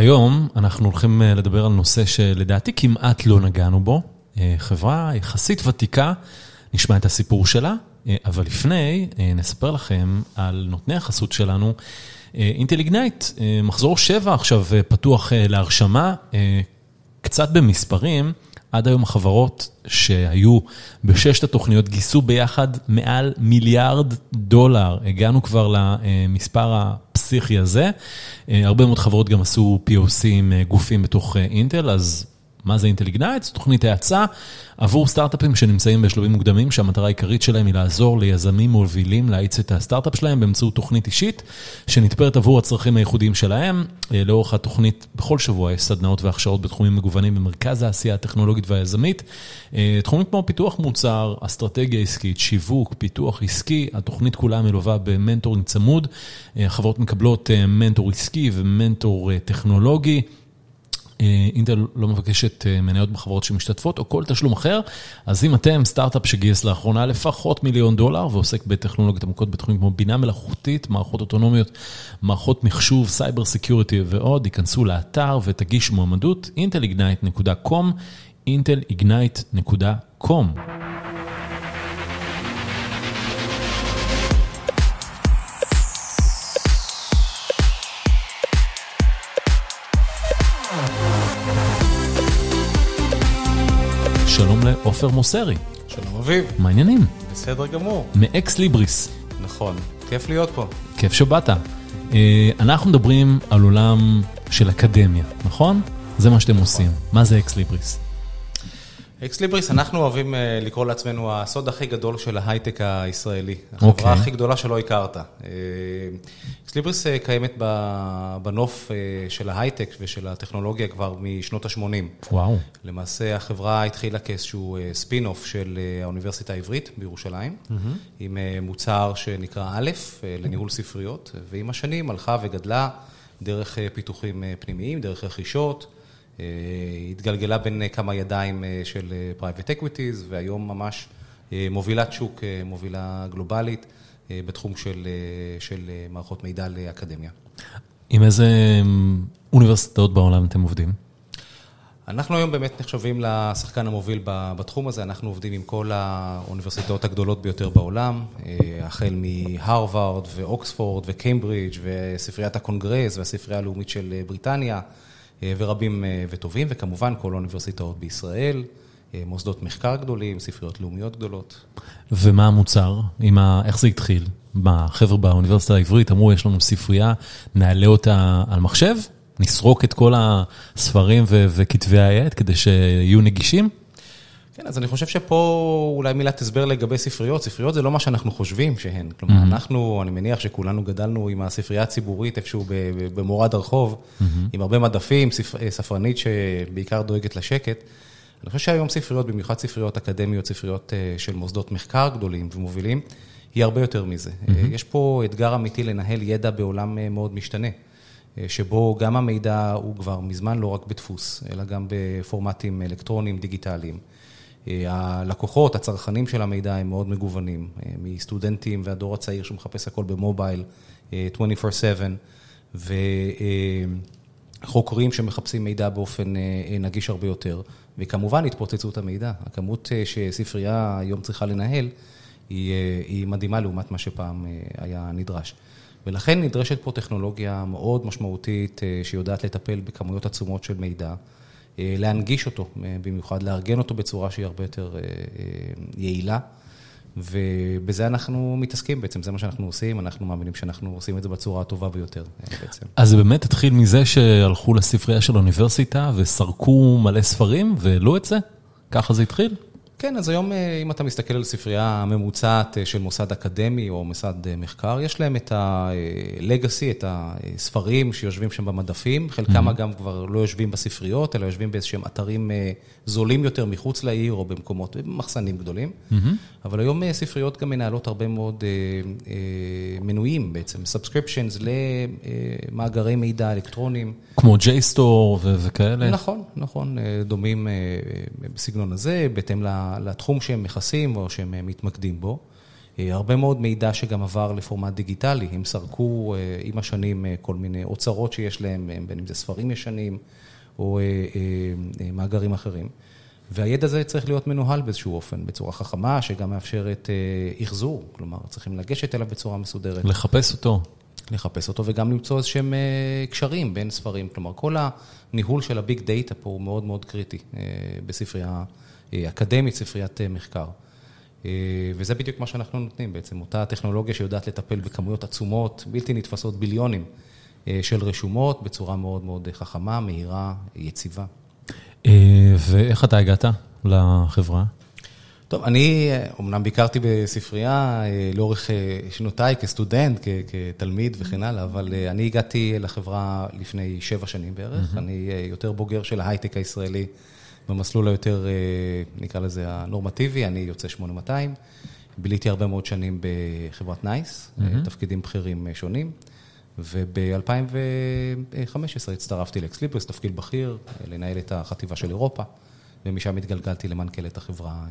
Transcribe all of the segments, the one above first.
היום אנחנו הולכים לדבר על נושא שלדעתי כמעט לא נגענו בו. חברה יחסית ותיקה, נשמע את הסיפור שלה, אבל לפני נספר לכם על נותני החסות שלנו. אינטל איגנייט, מחזור 7 עכשיו פתוח להרשמה, קצת במספרים. עד היום החברות שהיו בששת התוכניות גייסו ביחד מעל מיליארד דולר. הגענו כבר למספר הפסיכי הזה. הרבה מאוד חברות גם עשו POC עם גופים בתוך אינטל, אז מה זה אינטל איגנייט? זו תוכנית האצה עבור סטארט-אפים שנמצאים בשלבים מוקדמים, שהמטרה העיקרית שלהם היא לעזור ליזמים מובילים להאיץ את הסטארט-אפ שלהם באמצעות תוכנית אישית, שנתפרת עבור הצרכים הייחודיים שלהם. לאורך התוכנית, בכל שבוע יש סדנאות והכשרות בתחומים מגוונים במרכז העשייה הטכנולוגית והיזמית. תחומים כמו פיתוח מוצר, אסטרטגיה עסקית, שיווק, פיתוח עסקי, התוכנית כולה מלווה במנטורינג צמוד. החברות מקבלות מנטור עסקי ומנטור טכנולוגי. אינטל לא מבקשת מניות בחברות שמשתתפות או כל תשלום אחר, אז אם אתם סטארט-אפ שגייס לאחרונה לפחות מיליון דולר ועוסק בטכנולוגיות עמוקות בתחומים כמו בינה מלאכותית, מערכות אוטונומיות, מערכות מחשוב, cyber security ועוד, היכנסו לאתר ותגישו מועמדות, intelignite.com, intelignite.com. שלום לעופר מוסרי. שלום אביב. מה העניינים? בסדר גמור. מאקס ליבריס. נכון, כיף להיות פה. כיף שבאת. אנחנו מדברים על עולם של אקדמיה, נכון? זה מה שאתם עושים. מה זה אקס ליבריס? אקס ליבריס, אנחנו אוהבים לקרוא לעצמנו הסוד הכי גדול של ההייטק הישראלי. החברה הכי גדולה שלא הכרת. אקס ליבריס קיימת בנוף של ההייטק ושל הטכנולוגיה כבר משנות ה-80. וואו. למעשה החברה התחילה כאיזשהו ספין-אוף של האוניברסיטה העברית בירושלים, עם מוצר שנקרא א', לניהול ספריות, ועם השנים הלכה וגדלה דרך פיתוחים פנימיים, דרך רכישות. התגלגלה בין כמה ידיים של private equities, והיום ממש מובילת שוק, מובילה גלובלית, בתחום של מערכות מידע לאקדמיה. עם איזה אוניברסיטאות בעולם אתם עובדים? אנחנו היום באמת נחשבים לשחקן המוביל בתחום הזה, אנחנו עובדים עם כל האוניברסיטאות הגדולות ביותר בעולם, החל מהרווארד ואוקספורד וקיימברידג' וספריית הקונגרס והספרייה הלאומית של בריטניה. ורבים וטובים, וכמובן כל האוניברסיטאות בישראל, מוסדות מחקר גדולים, ספריות לאומיות גדולות. ומה המוצר? איך זה התחיל? החבר'ה באוניברסיטה העברית אמרו, יש לנו ספרייה, נעלה אותה על מחשב, נסרוק את כל הספרים וכתבי העת כדי שיהיו נגישים? כן, אז אני חושב שפה אולי מילת הסבר לגבי ספריות. ספריות זה לא מה שאנחנו חושבים שהן. כלומר, אנחנו, אני מניח שכולנו גדלנו עם הספרייה הציבורית איפשהו במורד הרחוב, עם הרבה מדפים, ספרנית שבעיקר דואגת לשקט. אני חושב שהיום ספריות, במיוחד ספריות אקדמיות, ספריות של מוסדות מחקר גדולים ומובילים, היא הרבה יותר מזה. יש פה אתגר אמיתי לנהל ידע בעולם מאוד משתנה, שבו גם המידע הוא כבר מזמן לא רק בדפוס, אלא גם בפורמטים אלקטרוניים, דיגיטליים. הלקוחות, הצרכנים של המידע הם מאוד מגוונים, מסטודנטים והדור הצעיר שמחפש הכל במובייל, 24/7, וחוקרים שמחפשים מידע באופן נגיש הרבה יותר, וכמובן התפוצצות המידע. הכמות שספרייה היום צריכה לנהל היא מדהימה לעומת מה שפעם היה נדרש. ולכן נדרשת פה טכנולוגיה מאוד משמעותית שיודעת לטפל בכמויות עצומות של מידע. להנגיש אותו, במיוחד לארגן אותו בצורה שהיא הרבה יותר יעילה, ובזה אנחנו מתעסקים בעצם, זה מה שאנחנו עושים, אנחנו מאמינים שאנחנו עושים את זה בצורה הטובה ביותר בעצם. אז זה באמת התחיל מזה שהלכו לספרייה של האוניברסיטה וסרקו מלא ספרים והעלו את זה? ככה זה התחיל? כן, אז היום אם אתה מסתכל על ספרייה ממוצעת של מוסד אקדמי או מוסד מחקר, יש להם את ה-legacy, את הספרים שיושבים שם במדפים, חלקם אגב כבר לא יושבים בספריות, אלא יושבים באיזשהם אתרים זולים יותר מחוץ לעיר או במקומות, במחסנים גדולים, אבל היום ספריות גם מנהלות הרבה מאוד מנויים בעצם, subscriptions למאגרי מידע אלקטרוניים. כמו JSTOR וכאלה? נכון, נכון, דומים בסגנון הזה, בהתאם לתחום שהם מכסים או שהם מתמקדים בו. הרבה מאוד מידע שגם עבר לפורמט דיגיטלי, הם סרקו עם השנים כל מיני אוצרות שיש להם, בין אם זה ספרים ישנים או מאגרים אחרים. והידע הזה צריך להיות מנוהל באיזשהו אופן, בצורה חכמה, שגם מאפשרת אחזור, כלומר, צריכים לגשת אליו בצורה מסודרת. לחפש אותו. לחפש אותו וגם למצוא איזשהם קשרים בין ספרים. כלומר, כל הניהול של הביג דאטה פה הוא מאוד מאוד קריטי בספרייה אקדמית, ספריית מחקר. וזה בדיוק מה שאנחנו נותנים בעצם, אותה טכנולוגיה שיודעת לטפל בכמויות עצומות, בלתי נתפסות, ביליונים של רשומות, בצורה מאוד מאוד חכמה, מהירה, יציבה. ואיך אתה הגעת לחברה? טוב, אני אומנם ביקרתי בספרייה לאורך שנותיי כסטודנט, כתלמיד וכן הלאה, אבל אני הגעתי לחברה לפני שבע שנים בערך. אני יותר בוגר של ההייטק הישראלי במסלול היותר, נקרא לזה, הנורמטיבי, אני יוצא 8200. ביליתי הרבה מאוד שנים בחברת נייס, תפקידים בכירים שונים, וב-2015 הצטרפתי לאקסליבריס, תפקיד בכיר, לנהל את החטיבה של אירופה. ומשם התגלגלתי למנכ"לת החברה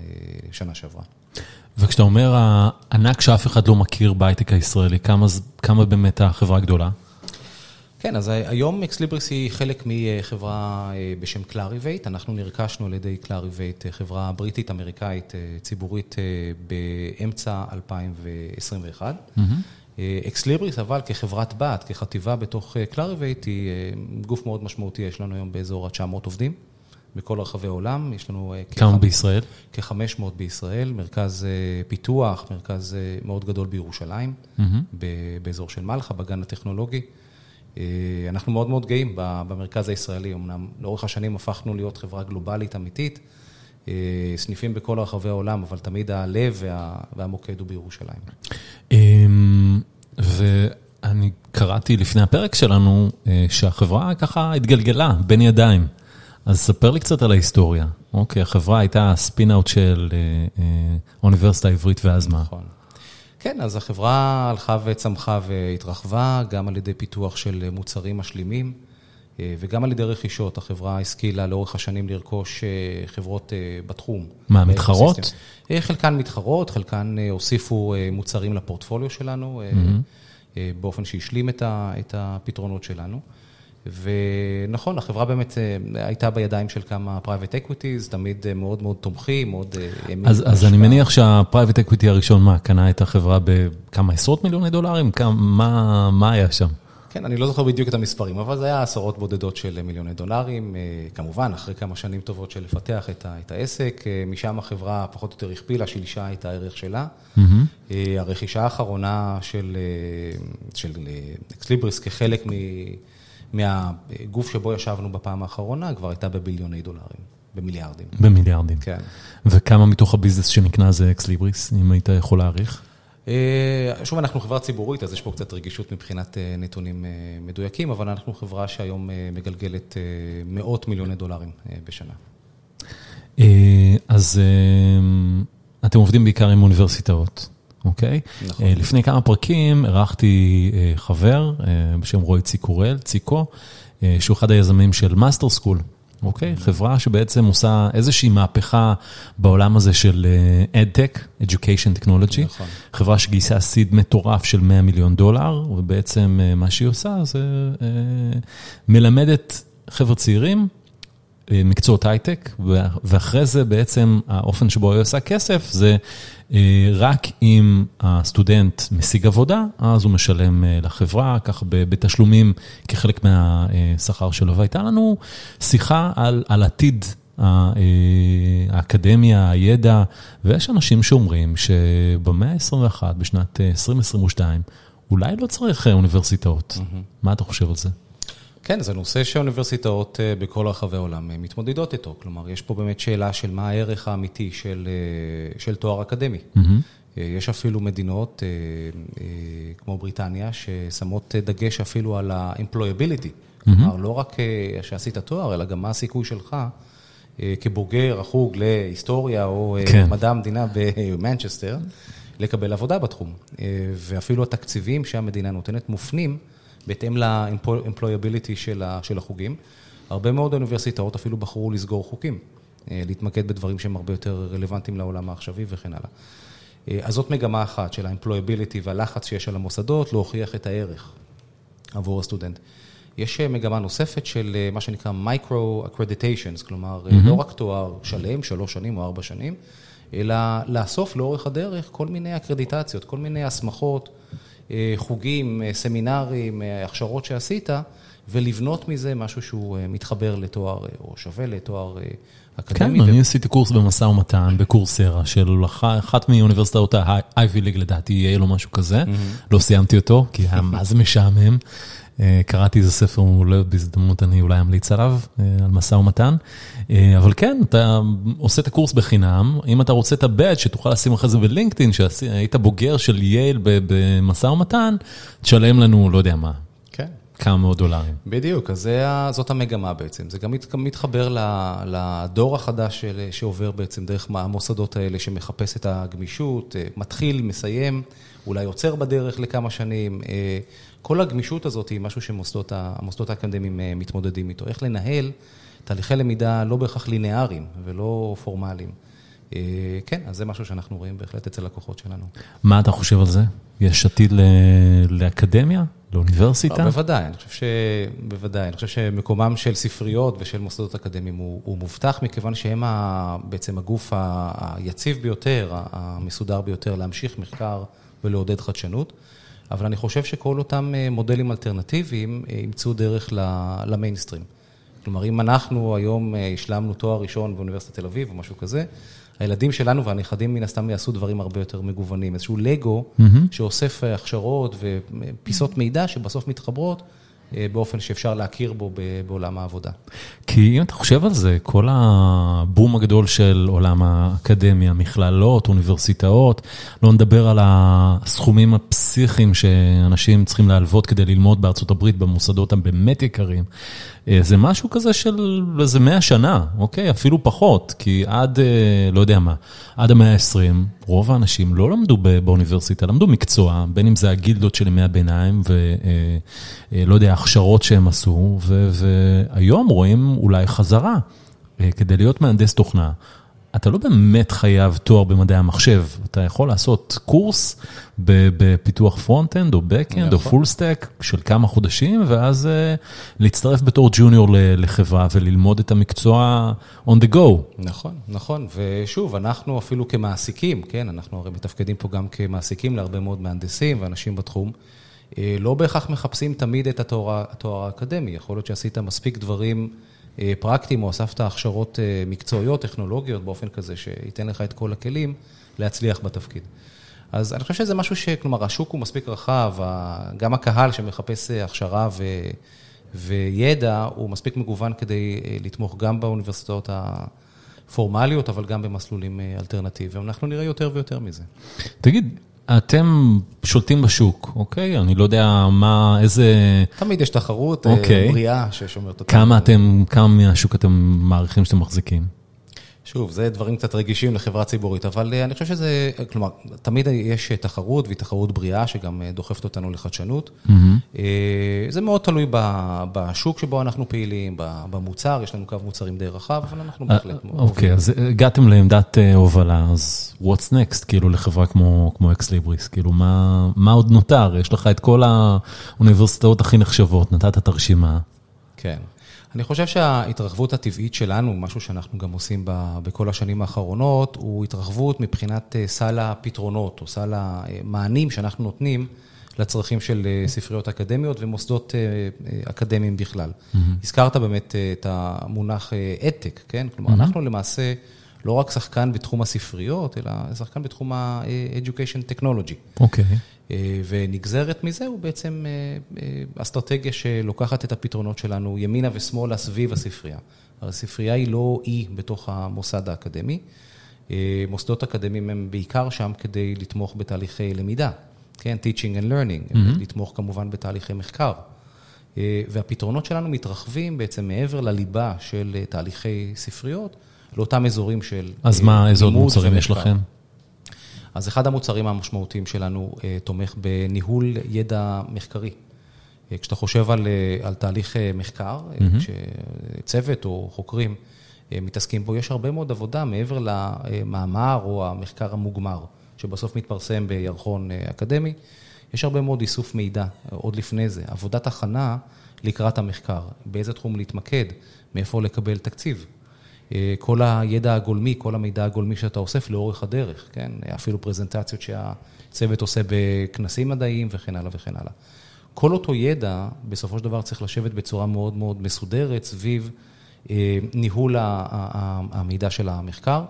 שנה שעברה. וכשאתה אומר, הענק שאף אחד לא מכיר בהייטק הישראלי, כמה באמת החברה גדולה? כן, אז היום אקסליבריס היא חלק מחברה בשם קלאריבייט. אנחנו נרכשנו על ידי קלאריבייט, חברה בריטית-אמריקאית ציבורית באמצע 2021. אקסליבריס, אבל כחברת בת, כחטיבה בתוך קלאריבייט, היא גוף מאוד משמעותי, יש לנו היום באזור ה-900 עובדים. בכל רחבי העולם, יש לנו... כמה בישראל? כ-500 בישראל, מרכז פיתוח, מרכז מאוד גדול בירושלים, באזור של מלחה, בגן הטכנולוגי. אנחנו מאוד מאוד גאים במרכז הישראלי, אמנם לאורך השנים הפכנו להיות חברה גלובלית אמיתית, סניפים בכל רחבי העולם, אבל תמיד הלב והמוקד הוא בירושלים. ואני קראתי לפני הפרק שלנו, שהחברה ככה התגלגלה בין ידיים. אז ספר לי קצת על ההיסטוריה. אוקיי, החברה הייתה ספין-אאוט של האוניברסיטה העברית, ואז מה? נכון. כן, אז החברה הלכה וצמחה והתרחבה, גם על ידי פיתוח של מוצרים משלימים, וגם על ידי רכישות. החברה השכילה לאורך השנים לרכוש חברות בתחום. מה, מתחרות? חלקן מתחרות, חלקן הוסיפו מוצרים לפורטפוליו שלנו, באופן שהשלים את הפתרונות שלנו. ונכון, החברה באמת הייתה בידיים של כמה private equities, תמיד מאוד מאוד תומכים, מאוד... אז אני מניח שה-private equity הראשון, מה, קנה את החברה בכמה עשרות מיליוני דולרים? מה היה שם? כן, אני לא זוכר בדיוק את המספרים, אבל זה היה עשרות בודדות של מיליוני דולרים. כמובן, אחרי כמה שנים טובות של לפתח את העסק, משם החברה פחות או יותר הכפילה, שילשה את הערך שלה. הרכישה האחרונה של אקסליבריס כחלק מ... מהגוף שבו ישבנו בפעם האחרונה, כבר הייתה בביליוני דולרים, במיליארדים. במיליארדים. כן. וכמה מתוך ה business שנקנה זה אקסליבריס, אם היית יכול להעריך? שוב, אנחנו חברה ציבורית, אז יש פה קצת רגישות מבחינת נתונים מדויקים, אבל אנחנו חברה שהיום מגלגלת מאות מיליוני דולרים בשנה. אז אתם עובדים בעיקר עם אוניברסיטאות. אוקיי? נכון. לפני כמה פרקים אירחתי חבר בשם רועי ציקורל, ציקו, שהוא אחד היזמים של מאסטר סקול, אוקיי? חברה שבעצם עושה איזושהי מהפכה בעולם הזה של EdTech, Education Technology. נכון. חברה שגייסה סיד מטורף של 100 מיליון דולר, ובעצם מה שהיא עושה זה מלמדת חבר'ה צעירים, מקצועות הייטק, ואחרי זה בעצם האופן שבו היא עושה כסף זה רק אם הסטודנט משיג עבודה, אז הוא משלם לחברה, כך בתשלומים כחלק מהשכר שלו. והייתה לנו שיחה על עתיד האקדמיה, הידע, ויש אנשים שאומרים שבמאה ה-21, בשנת 2022, אולי לא צריך אוניברסיטאות. מה אתה חושב על זה? כן, זה נושא שאוניברסיטאות בכל רחבי העולם מתמודדות איתו. כלומר, יש פה באמת שאלה של מה הערך האמיתי של תואר אקדמי. יש אפילו מדינות, כמו בריטניה, ששמות דגש אפילו על ה-employability. כלומר, לא רק שעשית תואר, אלא גם מה הסיכוי שלך כבוגר החוג להיסטוריה או מדע המדינה במנצ'סטר, לקבל עבודה בתחום. ואפילו התקציבים שהמדינה נותנת מופנים. בהתאם ל-employability של החוגים. הרבה מאוד אוניברסיטאות אפילו בחרו לסגור חוקים, להתמקד בדברים שהם הרבה יותר רלוונטיים לעולם העכשווי וכן הלאה. אז זאת מגמה אחת של ה-employability והלחץ שיש על המוסדות להוכיח את הערך עבור הסטודנט. יש מגמה נוספת של מה שנקרא micro-accreditations, כלומר, mm-hmm. לא רק תואר שלם, שלוש שנים או ארבע שנים, אלא לאסוף לאורך הדרך כל מיני אקרדיטציות, כל מיני הסמכות, חוגים, סמינרים, הכשרות שעשית, ולבנות מזה משהו שהוא מתחבר לתואר, או שווה לתואר אקדמי. כן, אני עשיתי קורס במשא ומתן, בקורסרה, של אחת מאוניברסיטאות ה-Ivy League לדעתי, יהיה לו משהו כזה. לא סיימתי אותו, כי היה מה זה משעמם. קראתי איזה ספר מעולה, בהזדמנות אני אולי אמליץ עליו, על משא ומתן. אבל כן, אתה עושה את הקורס בחינם, אם אתה רוצה את הבאג' שתוכל לשים אחרי זה בלינקדאין, שהיית בוגר של יייל במשא ומתן, תשלם לנו, לא יודע מה. כן. כמה מאות דולרים. בדיוק, אז זאת המגמה בעצם. זה גם מתחבר לדור החדש שעובר בעצם דרך המוסדות האלה, שמחפש את הגמישות, מתחיל, מסיים, אולי עוצר בדרך לכמה שנים. כל הגמישות הזאת היא משהו שהמוסדות האקדמיים מתמודדים איתו. איך לנהל תהליכי למידה לא בהכרח לינאריים ולא פורמליים. כן, אז זה משהו שאנחנו רואים בהחלט אצל לקוחות שלנו. מה אתה חושב על זה? יש עתיד לאקדמיה? לאוניברסיטה? בוודאי, אני חושב שבוודאי. אני חושב שמקומם של ספריות ושל מוסדות אקדמיים הוא מובטח, מכיוון שהם בעצם הגוף היציב ביותר, המסודר ביותר, להמשיך מחקר ולעודד חדשנות. אבל אני חושב שכל אותם מודלים אלטרנטיביים ימצאו דרך למיינסטרים. כלומר, אם אנחנו היום השלמנו תואר ראשון באוניברסיטת תל אביב או משהו כזה, הילדים שלנו והנכדים מן הסתם יעשו דברים הרבה יותר מגוונים. איזשהו לגו שאוסף הכשרות ופיסות מידע שבסוף מתחברות באופן שאפשר להכיר בו בעולם העבודה. כי אם אתה חושב על זה, כל הבום הגדול של עולם האקדמיה, מכללות, אוניברסיטאות, לא נדבר על הסכומים הפסיכיים שאנשים צריכים להלוות כדי ללמוד בארצות הברית במוסדות הבאמת יקרים. זה משהו כזה של איזה מאה שנה, אוקיי? אפילו פחות, כי עד, לא יודע מה, עד המאה ה-20, רוב האנשים לא למדו באוניברסיטה, למדו מקצוע, בין אם זה הגילדות של ימי הביניים, ולא יודע, הכשרות שהם עשו, והיום רואים אולי חזרה. כדי להיות מהנדס תוכנה, אתה לא באמת חייב תואר במדעי המחשב, אתה יכול לעשות קורס בפיתוח front-end או back-end או full-stack של כמה חודשים, ואז להצטרף בתור junior לחברה וללמוד את המקצוע on the go. נכון, נכון, ושוב, אנחנו אפילו כמעסיקים, כן, אנחנו הרי מתפקדים פה גם כמעסיקים להרבה מאוד מהנדסים ואנשים בתחום, לא בהכרח מחפשים תמיד את התואר האקדמי, יכול להיות שעשית מספיק דברים פרקטיים, או אספת הכשרות מקצועיות, טכנולוגיות, באופן כזה שייתן לך את כל הכלים להצליח בתפקיד. אז אני חושב שזה משהו ש... כלומר, השוק הוא מספיק רחב, גם הקהל שמחפש הכשרה וידע, הוא מספיק מגוון כדי לתמוך גם באוניברסיטאות הפורמליות, אבל גם במסלולים אלטרנטיביים. אנחנו נראה יותר ויותר מזה. תגיד, אתם שולטים בשוק, אוקיי? אני לא יודע מה, איזה... תמיד יש תחרות בריאה ששומרת אותנו. כמה אתם, כמה מהשוק אתם מעריכים שאתם מחזיקים? שוב, זה דברים קצת רגישים לחברה ציבורית, אבל אני חושב שזה, כלומר, תמיד יש תחרות, והיא תחרות בריאה, שגם דוחפת אותנו לחדשנות. זה מאוד תלוי בשוק שבו אנחנו פעילים, במוצר, יש לנו קו מוצרים די רחב, אבל אנחנו בהחלט... אוקיי, אז הגעתם לעמדת הובלה, אז what's next, כאילו, לחברה כמו אקסליבריס? כאילו, מה עוד נותר? יש לך את כל האוניברסיטאות הכי נחשבות, נתת את הרשימה. כן. אני חושב שההתרחבות הטבעית שלנו, משהו שאנחנו גם עושים בכל השנים האחרונות, הוא התרחבות מבחינת סל הפתרונות, או סל המענים שאנחנו נותנים לצרכים של ספריות אקדמיות ומוסדות אקדמיים בכלל. הזכרת באמת את המונח אדטק, כן? כלומר, אנחנו למעשה לא רק שחקן בתחום הספריות, אלא שחקן בתחום ה-Education Technology. אוקיי. ונגזרת מזה הוא בעצם אסטרטגיה שלוקחת את הפתרונות שלנו ימינה ושמאלה סביב הספרייה. הספרייה היא לא אי בתוך המוסד האקדמי. מוסדות אקדמיים הם בעיקר שם כדי לתמוך בתהליכי למידה, כן, teaching and learning, לתמוך כמובן בתהליכי מחקר. והפתרונות שלנו מתרחבים בעצם מעבר לליבה של תהליכי ספריות, לאותם אזורים של. אז מה, איזה עוד מוצרים יש לכם? אז אחד המוצרים המשמעותיים שלנו תומך בניהול ידע מחקרי. כשאתה חושב על, על תהליך מחקר, כשצוות או חוקרים מתעסקים בו, יש הרבה מאוד עבודה מעבר למאמר או המחקר המוגמר. שבסוף מתפרסם בירחון אקדמי. יש הרבה מאוד איסוף מידע עוד לפני זה, עבודת הכנה לקראת המחקר, באיזה תחום להתמקד, מאיפה לקבל תקציב. כל הידע הגולמי, כל המידע הגולמי שאתה אוסף לאורך הדרך, כן? אפילו פרזנטציות שהצוות עושה בכנסים מדעיים וכן הלאה וכן הלאה. כל אותו ידע, בסופו של דבר צריך לשבת בצורה מאוד מאוד מסודרת סביב ניהול המידע של המחקר.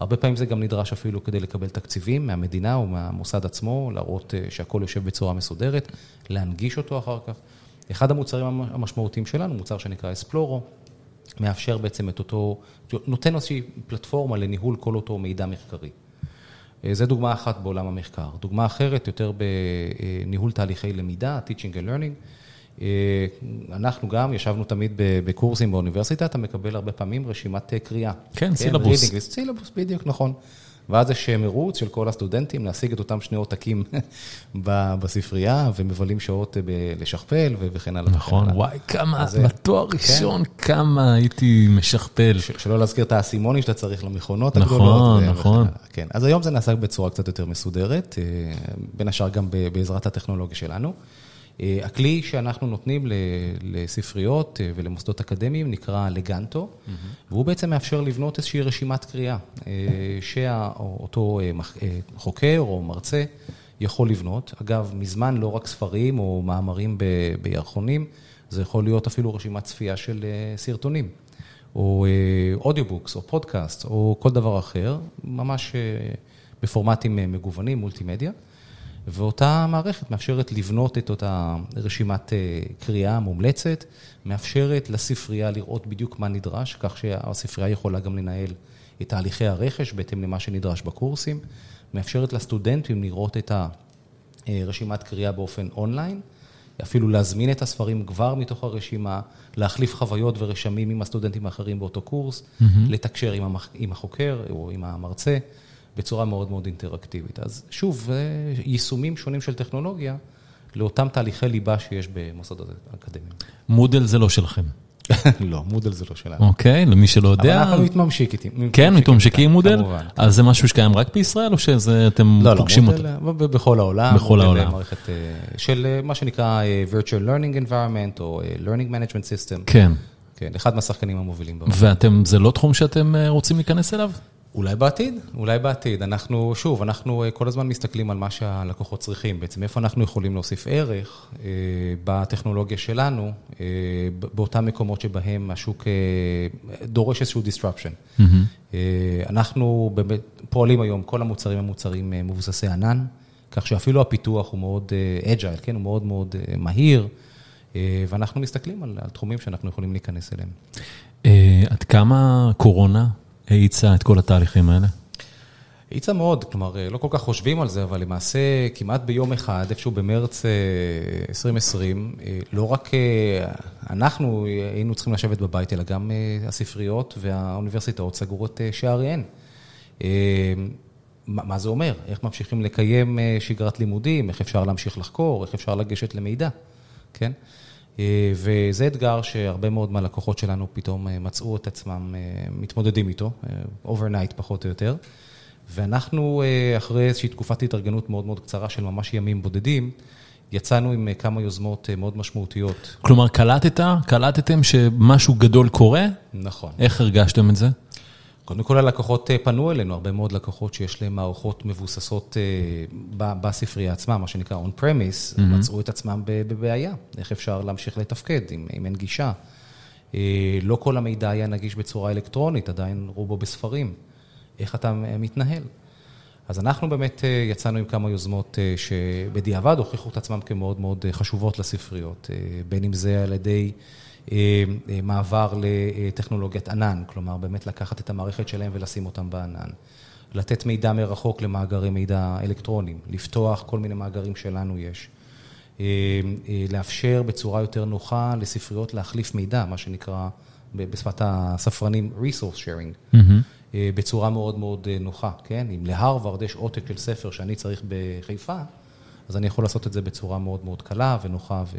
הרבה פעמים זה גם נדרש אפילו כדי לקבל תקציבים מהמדינה או מהמוסד עצמו, להראות שהכל יושב בצורה מסודרת, להנגיש אותו אחר כך. אחד המוצרים המשמעותיים שלנו, מוצר שנקרא אספלורו, מאפשר בעצם את אותו, נותן איזושהי פלטפורמה לניהול כל אותו מידע מחקרי. זו דוגמה אחת בעולם המחקר. דוגמה אחרת, יותר בניהול תהליכי למידה, Teaching and Learning. אנחנו גם ישבנו תמיד בקורסים באוניברסיטה, אתה מקבל הרבה פעמים רשימת קריאה. כן, סילבוס. סילבוס, בדיוק, נכון. ואז יש מרוץ של כל הסטודנטים להשיג את אותם שני עותקים בספרייה, ומבלים שעות לשכפל וכן הלאה. נכון, וואי, כמה, בתואר ראשון, כמה הייתי משכפל. שלא להזכיר את האסימונים שאתה צריך למכונות הגדולות. נכון, נכון. כן, אז היום זה נעשה בצורה קצת יותר מסודרת, בין השאר גם בעזרת הטכנולוגיה שלנו. הכלי שאנחנו נותנים לספריות ולמוסדות אקדמיים נקרא לגנטו, והוא בעצם מאפשר לבנות איזושהי רשימת קריאה, שאותו חוקר או מרצה יכול לבנות. אגב, מזמן לא רק ספרים או מאמרים בירחונים, זה יכול להיות אפילו רשימת צפייה של סרטונים, או audiobooks, או פודקאסט, או כל דבר אחר, ממש בפורמטים מגוונים, מולטימדיה. ואותה מערכת מאפשרת לבנות את אותה רשימת קריאה מומלצת, מאפשרת לספרייה לראות בדיוק מה נדרש, כך שהספרייה יכולה גם לנהל את תהליכי הרכש בהתאם למה שנדרש בקורסים, מאפשרת לסטודנטים לראות את הרשימת קריאה באופן אונליין, אפילו להזמין את הספרים כבר מתוך הרשימה, להחליף חוויות ורשמים עם הסטודנטים האחרים באותו קורס, לתקשר עם החוקר או עם המרצה. בצורה מאוד מאוד אינטראקטיבית. אז שוב, יישומים שונים של טכנולוגיה לאותם תהליכי ליבה שיש במוסדות אקדמיים. מודל זה לא שלכם. לא, מודל זה לא שלנו. אוקיי, למי שלא יודע. אבל אנחנו מתממשיקים. כן, מתממשיקים מודל? כמובן. אז זה משהו שקיים רק בישראל, או שאתם פוגשים אותו? לא, לא, מודל בכל העולם. בכל העולם. מערכת של מה שנקרא virtual learning environment, או learning management system. כן. כן, אחד מהשחקנים המובילים. ואתם, זה לא תחום שאתם רוצים להיכנס אליו? אולי בעתיד, אולי בעתיד. אנחנו, שוב, אנחנו כל הזמן מסתכלים על מה שהלקוחות צריכים. בעצם איפה אנחנו יכולים להוסיף ערך בטכנולוגיה שלנו, באותם מקומות שבהם השוק דורש איזשהו disruption. אנחנו באמת פועלים היום, כל המוצרים הם מוצרים מבוססי ענן, כך שאפילו הפיתוח הוא מאוד agile, כן? הוא מאוד מאוד מהיר, ואנחנו מסתכלים על תחומים שאנחנו יכולים להיכנס אליהם. עד כמה קורונה האיצה את כל התהליכים האלה? האיצה מאוד, כלומר, לא כל כך חושבים על זה, אבל למעשה כמעט ביום אחד, איפשהו במרץ 2020, לא רק אנחנו היינו צריכים לשבת בבית, אלא גם הספריות והאוניברסיטאות סגרו את שעריהן. מה זה אומר? איך ממשיכים לקיים שגרת לימודים, איך אפשר להמשיך לחקור, איך אפשר לגשת למידע, כן? וזה אתגר שהרבה מאוד מהלקוחות שלנו פתאום מצאו את עצמם מתמודדים איתו, overnight פחות או יותר. ואנחנו, אחרי איזושהי תקופת התארגנות מאוד מאוד קצרה של ממש ימים בודדים, יצאנו עם כמה יוזמות מאוד משמעותיות. כלומר, קלטת, קלטתם שמשהו גדול קורה? נכון. איך הרגשתם את זה? קודם כל הלקוחות פנו אלינו, הרבה מאוד לקוחות שיש להם מערכות מבוססות בספרייה עצמה, מה שנקרא on-premise, מצאו את עצמם בבעיה, איך אפשר להמשיך לתפקד אם אין גישה. לא כל המידע היה נגיש בצורה אלקטרונית, עדיין רובו בספרים. איך אתה מתנהל? אז אנחנו באמת יצאנו עם כמה יוזמות שבדיעבד הוכיחו את עצמם כמאוד מאוד חשובות לספריות, בין אם זה על ידי מעבר לטכנולוגיית ענן, כלומר באמת לקחת את המערכת שלהם ולשים אותם בענן, לתת מידע מרחוק למאגרי מידע אלקטרונים, לפתוח כל מיני מאגרים שלנו יש, לאפשר בצורה יותר נוחה לספריות להחליף מידע, מה שנקרא בשפת הספרנים resource sharing, בצורה מאוד מאוד נוחה, כן? אם להרווארד יש עותק של ספר שאני צריך בחיפה, אז אני יכול לעשות את זה בצורה מאוד מאוד קלה ונוחה ו...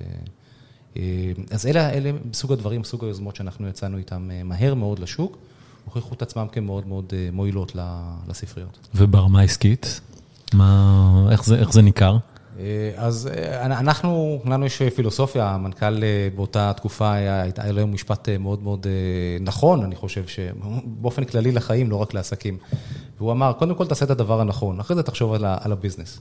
אז אלה, אלה סוג הדברים, סוג היוזמות שאנחנו יצאנו איתם מהר מאוד לשוק, הוכיחו את עצמם כמאוד מאוד מועילות לספריות. וברמה עסקית? מה, איך זה, איך זה ניכר? אז אנחנו, לנו יש פילוסופיה, המנכ"ל באותה תקופה היה, היה לו משפט מאוד מאוד נכון, אני חושב, שבאופן כללי לחיים, לא רק לעסקים. והוא אמר, קודם כל תעשה את הדבר הנכון, אחרי זה תחשוב על הביזנס.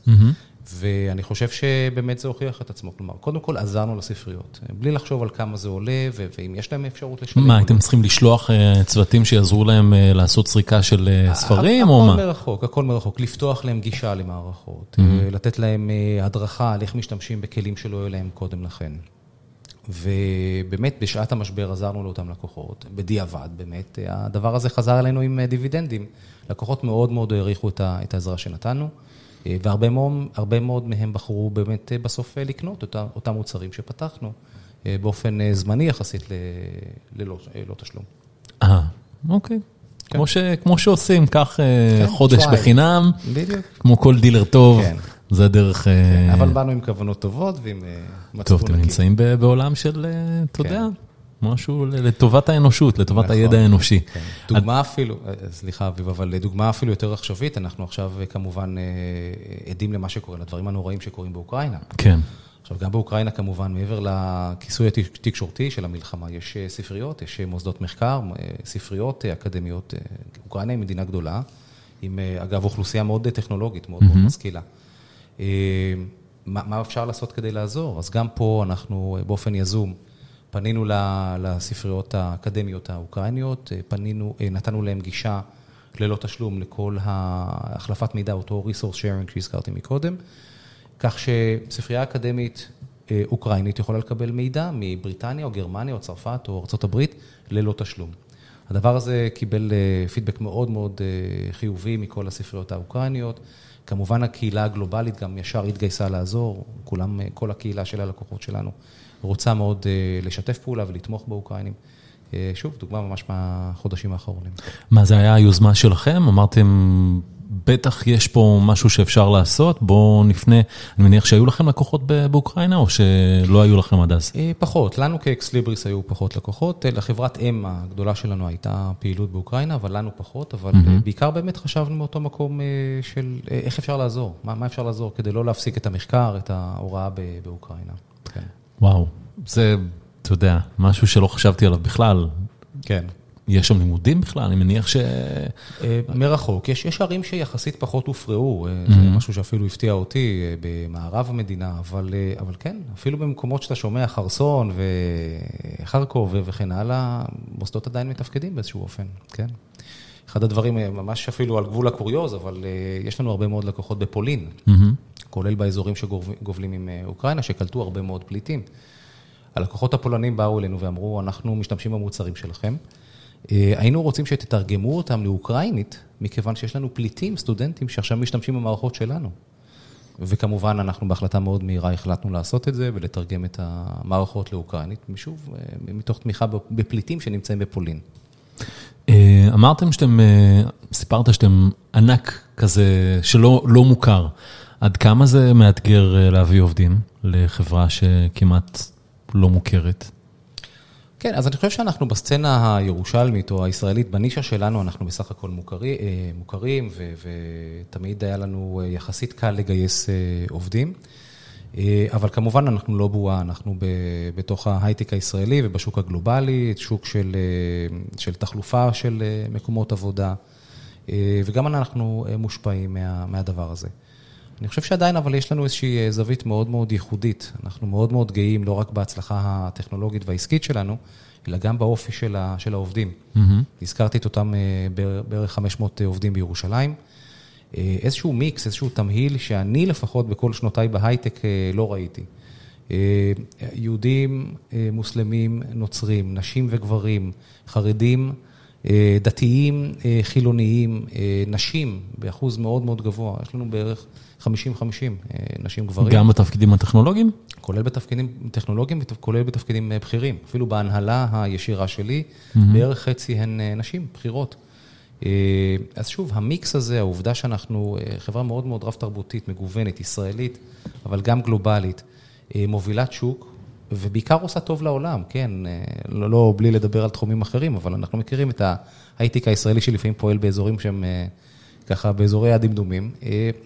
ואני חושב שבאמת זה הוכיח את עצמו. כלומר, קודם כל עזרנו לספריות, בלי לחשוב על כמה זה עולה, ואם יש להם אפשרות לשלם. מה, הייתם צריכים לשלוח צוותים שיעזרו להם לעשות סריקה של ספרים, או מה? הכל מרחוק, הכל מרחוק. לפתוח להם גישה למערכות, לתת להם הדרכה על איך משתמשים בכלים שלא היו להם קודם לכן. ובאמת, בשעת המשבר עזרנו לאותם לקוחות, בדיעבד, באמת, הדבר הזה חזר אלינו עם דיווידנדים. לקוחות מאוד מאוד העריכו את העזרה שנתנו, והרבה מאוד מהם בחרו באמת בסוף לקנות את אותם מוצרים שפתחנו, באופן זמני יחסית ללא תשלום. אה, אוקיי. כמו שעושים, קח חודש בחינם, כמו כל דילר טוב, זה דרך... אבל באנו עם כוונות טובות ועם מצפון נקי. טוב, אתם נמצאים בעולם של, אתה יודע, משהו לטובת האנושות, לטובת הידע האנושי. דוגמה אפילו, סליחה אביב, אבל דוגמה אפילו יותר עכשווית, אנחנו עכשיו כמובן עדים למה שקורה, לדברים הנוראים שקורים באוקראינה. כן. עכשיו, גם באוקראינה כמובן, מעבר לכיסוי התקשורתי של המלחמה, יש ספריות, יש מוסדות מחקר, ספריות אקדמיות. אוקראינה היא מדינה גדולה, עם אגב אוכלוסייה מאוד טכנולוגית, מאוד מאוד משכילה. מה אפשר לעשות כדי לעזור? אז גם פה אנחנו באופן יזום, פנינו לספריות האקדמיות האוקראיניות, פנינו, נתנו להם גישה ללא תשלום לכל החלפת מידע, אותו resource sharing שהזכרתי מקודם, כך שספרייה אקדמית אוקראינית יכולה לקבל מידע מבריטניה או גרמניה או צרפת או ארה"ב ללא תשלום. הדבר הזה קיבל פידבק מאוד מאוד חיובי מכל הספריות האוקראיניות. כמובן הקהילה הגלובלית גם ישר התגייסה לעזור, כולם, כל הקהילה של הלקוחות שלנו. רוצה מאוד לשתף פעולה ולתמוך באוקראינים. שוב, דוגמה ממש מהחודשים האחרונים. מה, זה היה היוזמה שלכם? אמרתם, בטח יש פה משהו שאפשר לעשות, בואו נפנה. אני מניח שהיו לכם לקוחות באוקראינה, או שלא היו לכם עד אז? פחות, לנו כאקסליבריס היו פחות לקוחות. לחברת אם הגדולה שלנו הייתה פעילות באוקראינה, אבל לנו פחות, אבל בעיקר באמת חשבנו מאותו מקום של איך אפשר לעזור, מה אפשר לעזור כדי לא להפסיק את המחקר, את ההוראה באוקראינה. וואו, זה, אתה יודע, משהו שלא חשבתי עליו בכלל. כן. יש שם לימודים בכלל? אני מניח ש... מרחוק. יש ערים שיחסית פחות הופרעו, זה משהו שאפילו הפתיע אותי במערב המדינה, אבל כן, אפילו במקומות שאתה שומע חרסון וחרקוב וכן הלאה, מוסדות עדיין מתפקדים באיזשהו אופן, כן. אחד הדברים, ממש אפילו על גבול הקוריוז, אבל יש לנו הרבה מאוד לקוחות בפולין, כולל באזורים שגובלים עם אוקראינה, שקלטו הרבה מאוד פליטים. הלקוחות הפולנים באו אלינו ואמרו, אנחנו משתמשים במוצרים שלכם. היינו רוצים שתתרגמו אותם לאוקראינית, מכיוון שיש לנו פליטים, סטודנטים, שעכשיו משתמשים במערכות שלנו. וכמובן, אנחנו בהחלטה מאוד מהירה החלטנו לעשות את זה ולתרגם את המערכות לאוקראינית, ושוב, מתוך תמיכה בפליטים שנמצאים בפולין. אמרתם שאתם, סיפרת שאתם ענק כזה שלא מוכר. עד כמה זה מאתגר להביא עובדים לחברה שכמעט לא מוכרת? כן, אז אני חושב שאנחנו בסצנה הירושלמית או הישראלית, בנישה שלנו אנחנו בסך הכל מוכרים, ותמיד היה לנו יחסית קל לגייס עובדים. אבל כמובן אנחנו לא בועה, אנחנו בתוך ההייטק הישראלי ובשוק הגלובלי, שוק של תחלופה של מקומות עבודה, וגם אנחנו מושפעים מהדבר הזה. אני חושב שעדיין, אבל יש לנו איזושהי זווית מאוד מאוד ייחודית. אנחנו מאוד מאוד גאים, לא רק בהצלחה הטכנולוגית והעסקית שלנו, אלא גם באופי של העובדים. הזכרתי את אותם בערך 500 עובדים בירושלים. איזשהו מיקס, איזשהו תמהיל שאני לפחות בכל שנותיי בהייטק לא ראיתי. יהודים, מוסלמים, נוצרים, נשים וגברים, חרדים, דתיים, חילוניים, נשים, באחוז מאוד מאוד גבוה. יש לנו בערך 50-50 נשים גברים. גם בתפקידים הטכנולוגיים? כולל בתפקידים טכנולוגיים וכולל בתפקידים בכירים. אפילו בהנהלה הישירה שלי, בערך חצי הן נשים, בכירות. אז שוב, המיקס הזה, העובדה שאנחנו חברה מאוד מאוד רב-תרבותית, מגוונת, ישראלית, אבל גם גלובלית, מובילת שוק, ובעיקר עושה טוב לעולם, כן, לא בלי לדבר על תחומים אחרים, אבל אנחנו מכירים את ההייטק הישראלי שלפעמים פועל באזורים שהם ככה באזורי הדמדומים,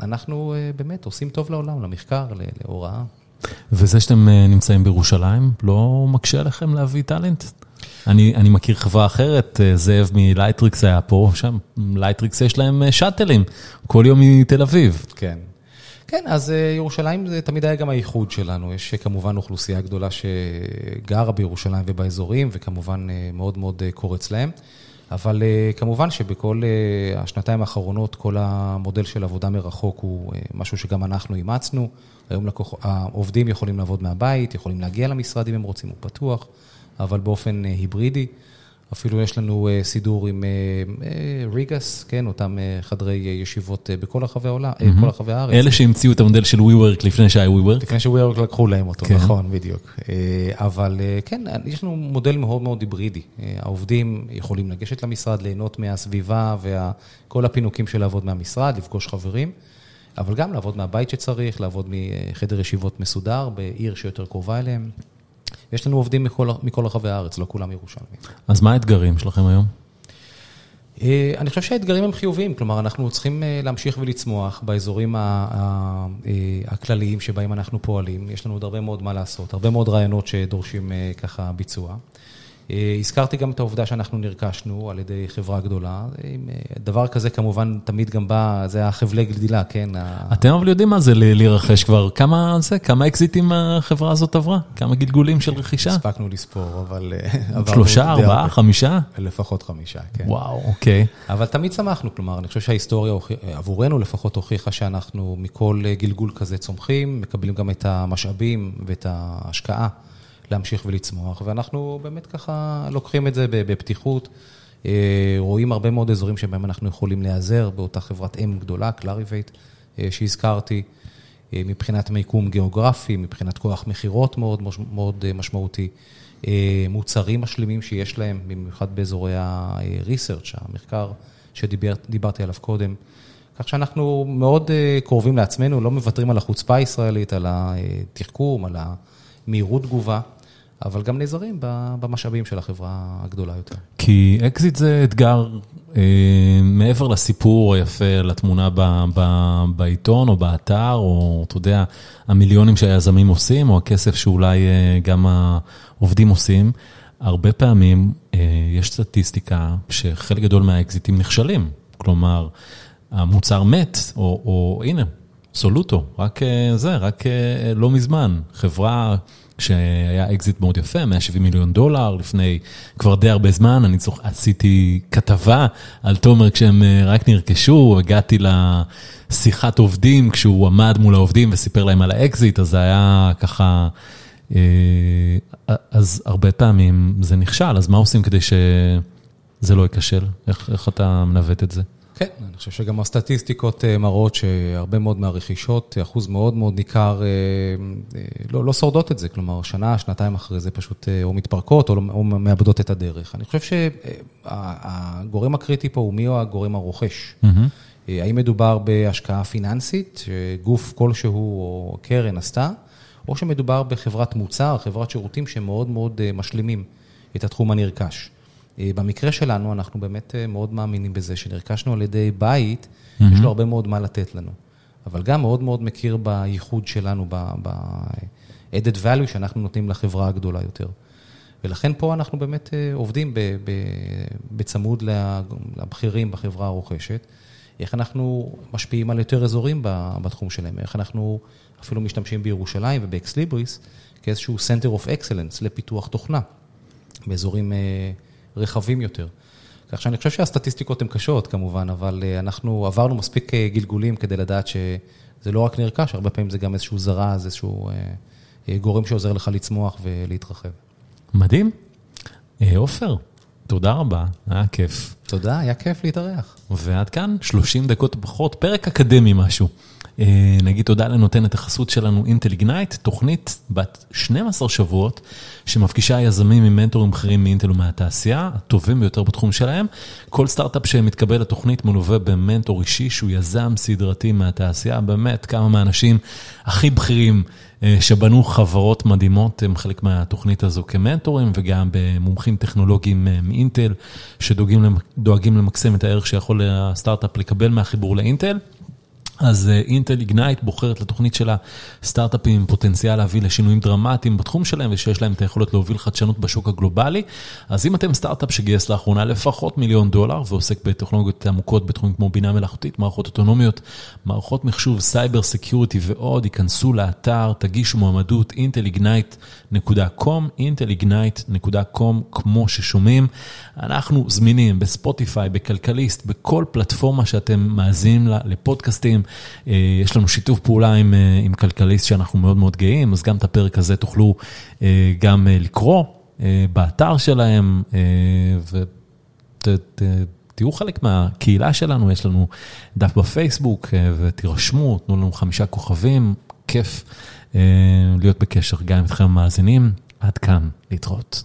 אנחנו באמת עושים טוב לעולם, למחקר, להוראה. וזה שאתם נמצאים בירושלים, לא מקשה עליכם להביא talent? אני, אני מכיר חברה אחרת, זאב מלייטריקס היה פה, שם לייטריקס יש להם שאטלים, כל יום מתל אביב. כן. כן, אז ירושלים זה תמיד היה גם הייחוד שלנו. יש כמובן אוכלוסייה גדולה שגרה בירושלים ובאזורים, וכמובן מאוד מאוד קורץ להם. אבל כמובן שבכל השנתיים האחרונות, כל המודל של עבודה מרחוק הוא משהו שגם אנחנו אימצנו. היום לקוח, העובדים יכולים לעבוד מהבית, יכולים להגיע למשרד אם הם רוצים, הוא פתוח, אבל באופן היברידי. אפילו יש לנו סידור עם ריגאס, כן, אותם חדרי ישיבות בכל רחבי העולם, בכל רחבי הארץ. אלה שהמציאו את המודל של WeWork לפני שהיה WeWork? לפני ש-WeWork לקחו להם אותו, נכון, בדיוק. אבל כן, יש לנו מודל מאוד מאוד היברידי. העובדים יכולים לגשת למשרד, ליהנות מהסביבה וכל הפינוקים של לעבוד מהמשרד, לפגוש חברים, אבל גם לעבוד מהבית שצריך, לעבוד מחדר ישיבות מסודר, בעיר שיותר קרובה אליהם. יש לנו עובדים מכל רחבי הארץ, לא כולם ירושלמים. אז מה האתגרים שלכם היום? אני חושב שהאתגרים הם חיוביים, כלומר, אנחנו צריכים להמשיך ולצמוח באזורים הכלליים שבהם אנחנו פועלים. יש לנו עוד הרבה מאוד מה לעשות, הרבה מאוד רעיונות שדורשים ככה ביצוע. הזכרתי גם את העובדה שאנחנו נרכשנו על ידי חברה גדולה. דבר כזה כמובן תמיד גם בא, זה החבלי גדילה, כן? אתם אבל יודעים מה זה להירכש כבר, כמה זה, כמה אקזיטים החברה הזאת עברה? כמה גלגולים של רכישה? הספקנו לספור, אבל... שלושה, ארבעה, חמישה? לפחות חמישה, כן. וואו, אוקיי. אבל תמיד שמחנו, כלומר, אני חושב שההיסטוריה עבורנו לפחות הוכיחה שאנחנו מכל גלגול כזה צומחים, מקבלים גם את המשאבים ואת ההשקעה. להמשיך ולצמוח, ואנחנו באמת ככה לוקחים את זה בפתיחות, רואים הרבה מאוד אזורים שבהם אנחנו יכולים להיעזר באותה חברת אם גדולה, קלאריבייט, שהזכרתי, מבחינת מיקום גיאוגרפי, מבחינת כוח מכירות מאוד מאוד משמעותי, מוצרים משלימים שיש להם, במיוחד באזורי ה-research, המחקר שדיברתי עליו קודם. כך שאנחנו מאוד קרובים לעצמנו, לא מוותרים על החוצפה הישראלית, על התחכום, על המהירות תגובה. אבל גם נעזרים במשאבים של החברה הגדולה יותר. כי אקזיט זה אתגר מעבר לסיפור היפה, לתמונה בעיתון או באתר, או אתה יודע, המיליונים שהיזמים עושים, או הכסף שאולי גם העובדים עושים. הרבה פעמים יש סטטיסטיקה שחלק גדול מהאקזיטים נכשלים. כלומר, המוצר מת, או הנה, סולוטו, רק זה, רק לא מזמן. חברה... כשהיה אקזיט מאוד יפה, 170 מיליון דולר, לפני כבר די הרבה זמן, אני צוח... עשיתי כתבה על תומר כשהם רק נרכשו, הגעתי לשיחת עובדים כשהוא עמד מול העובדים וסיפר להם על האקזיט, אז זה היה ככה, אז הרבה פעמים זה נכשל, אז מה עושים כדי שזה לא ייכשל? איך, איך אתה מנווט את זה? כן, אני חושב שגם הסטטיסטיקות מראות שהרבה מאוד מהרכישות, אחוז מאוד מאוד ניכר, לא, לא שורדות את זה. כלומר, שנה, שנתיים אחרי זה פשוט או מתפרקות או מאבדות את הדרך. אני חושב שהגורם הקריטי פה הוא מי הוא הגורם הרוכש. Mm-hmm. האם מדובר בהשקעה פיננסית, שגוף כלשהו או קרן עשתה, או שמדובר בחברת מוצר, חברת שירותים שמאוד מאוד משלימים את התחום הנרכש. במקרה שלנו, אנחנו באמת מאוד מאמינים בזה, שנרכשנו על ידי בית, mm-hmm. יש לו הרבה מאוד מה לתת לנו. אבל גם מאוד מאוד מכיר בייחוד שלנו, ב-added value שאנחנו נותנים לחברה הגדולה יותר. ולכן פה אנחנו באמת עובדים בצמוד לבכירים בחברה הרוכשת, איך אנחנו משפיעים על יותר אזורים בתחום שלהם, איך אנחנו אפילו משתמשים בירושלים ובאקסליבריס כאיזשהו center of excellence לפיתוח תוכנה, באזורים... רחבים יותר. כך שאני חושב שהסטטיסטיקות הן קשות כמובן, אבל אנחנו עברנו מספיק גלגולים כדי לדעת שזה לא רק נרכש, הרבה פעמים זה גם איזשהו זרז, איזשהו גורם שעוזר לך לצמוח ולהתרחב. מדהים. עופר, תודה רבה, היה כיף. תודה, היה כיף להתארח. ועד כאן 30 דקות פחות, פרק אקדמי משהו. נגיד תודה לנותנת החסות שלנו אינטל איגנייט, תוכנית בת 12 שבועות שמפגישה יזמים עם מנטורים בכירים מאינטל ומהתעשייה, הטובים ביותר בתחום שלהם. כל סטארט-אפ שמתקבל לתוכנית מלווה במנטור אישי שהוא יזם סדרתי מהתעשייה, באמת כמה מהאנשים הכי בכירים שבנו חברות מדהימות, הם חלק מהתוכנית הזו כמנטורים, וגם במומחים טכנולוגיים מאינטל, שדואגים למקסם את הערך שיכול הסטארט-אפ לקבל מהחיבור לאינטל. אז אינטל איגנייט בוחרת לתוכנית שלה סטארט-אפים עם פוטנציאל להביא לשינויים דרמטיים בתחום שלהם ושיש להם את היכולת להוביל חדשנות בשוק הגלובלי. אז אם אתם סטארט-אפ שגייס לאחרונה לפחות מיליון דולר ועוסק בטכנולוגיות עמוקות בתחומים כמו בינה מלאכותית, מערכות אוטונומיות, מערכות מחשוב, cyber security ועוד, היכנסו לאתר, תגישו מועמדות intelignite.com, intelignite.com, כמו ששומעים. אנחנו זמינים בספוטיפיי, בכלכליסט, בכל פלטפורמה שאתם מאזינים לפודקאסטים. יש לנו שיתוף פעולה עם, עם כלכליסט שאנחנו מאוד מאוד גאים, אז גם את הפרק הזה תוכלו גם לקרוא באתר שלהם, ותהיו חלק מהקהילה שלנו, יש לנו דף בפייסבוק, ותירשמו, תנו לנו חמישה כוכבים, כיף להיות בקשר גם איתכם המאזינים. עד כאן, להתראות.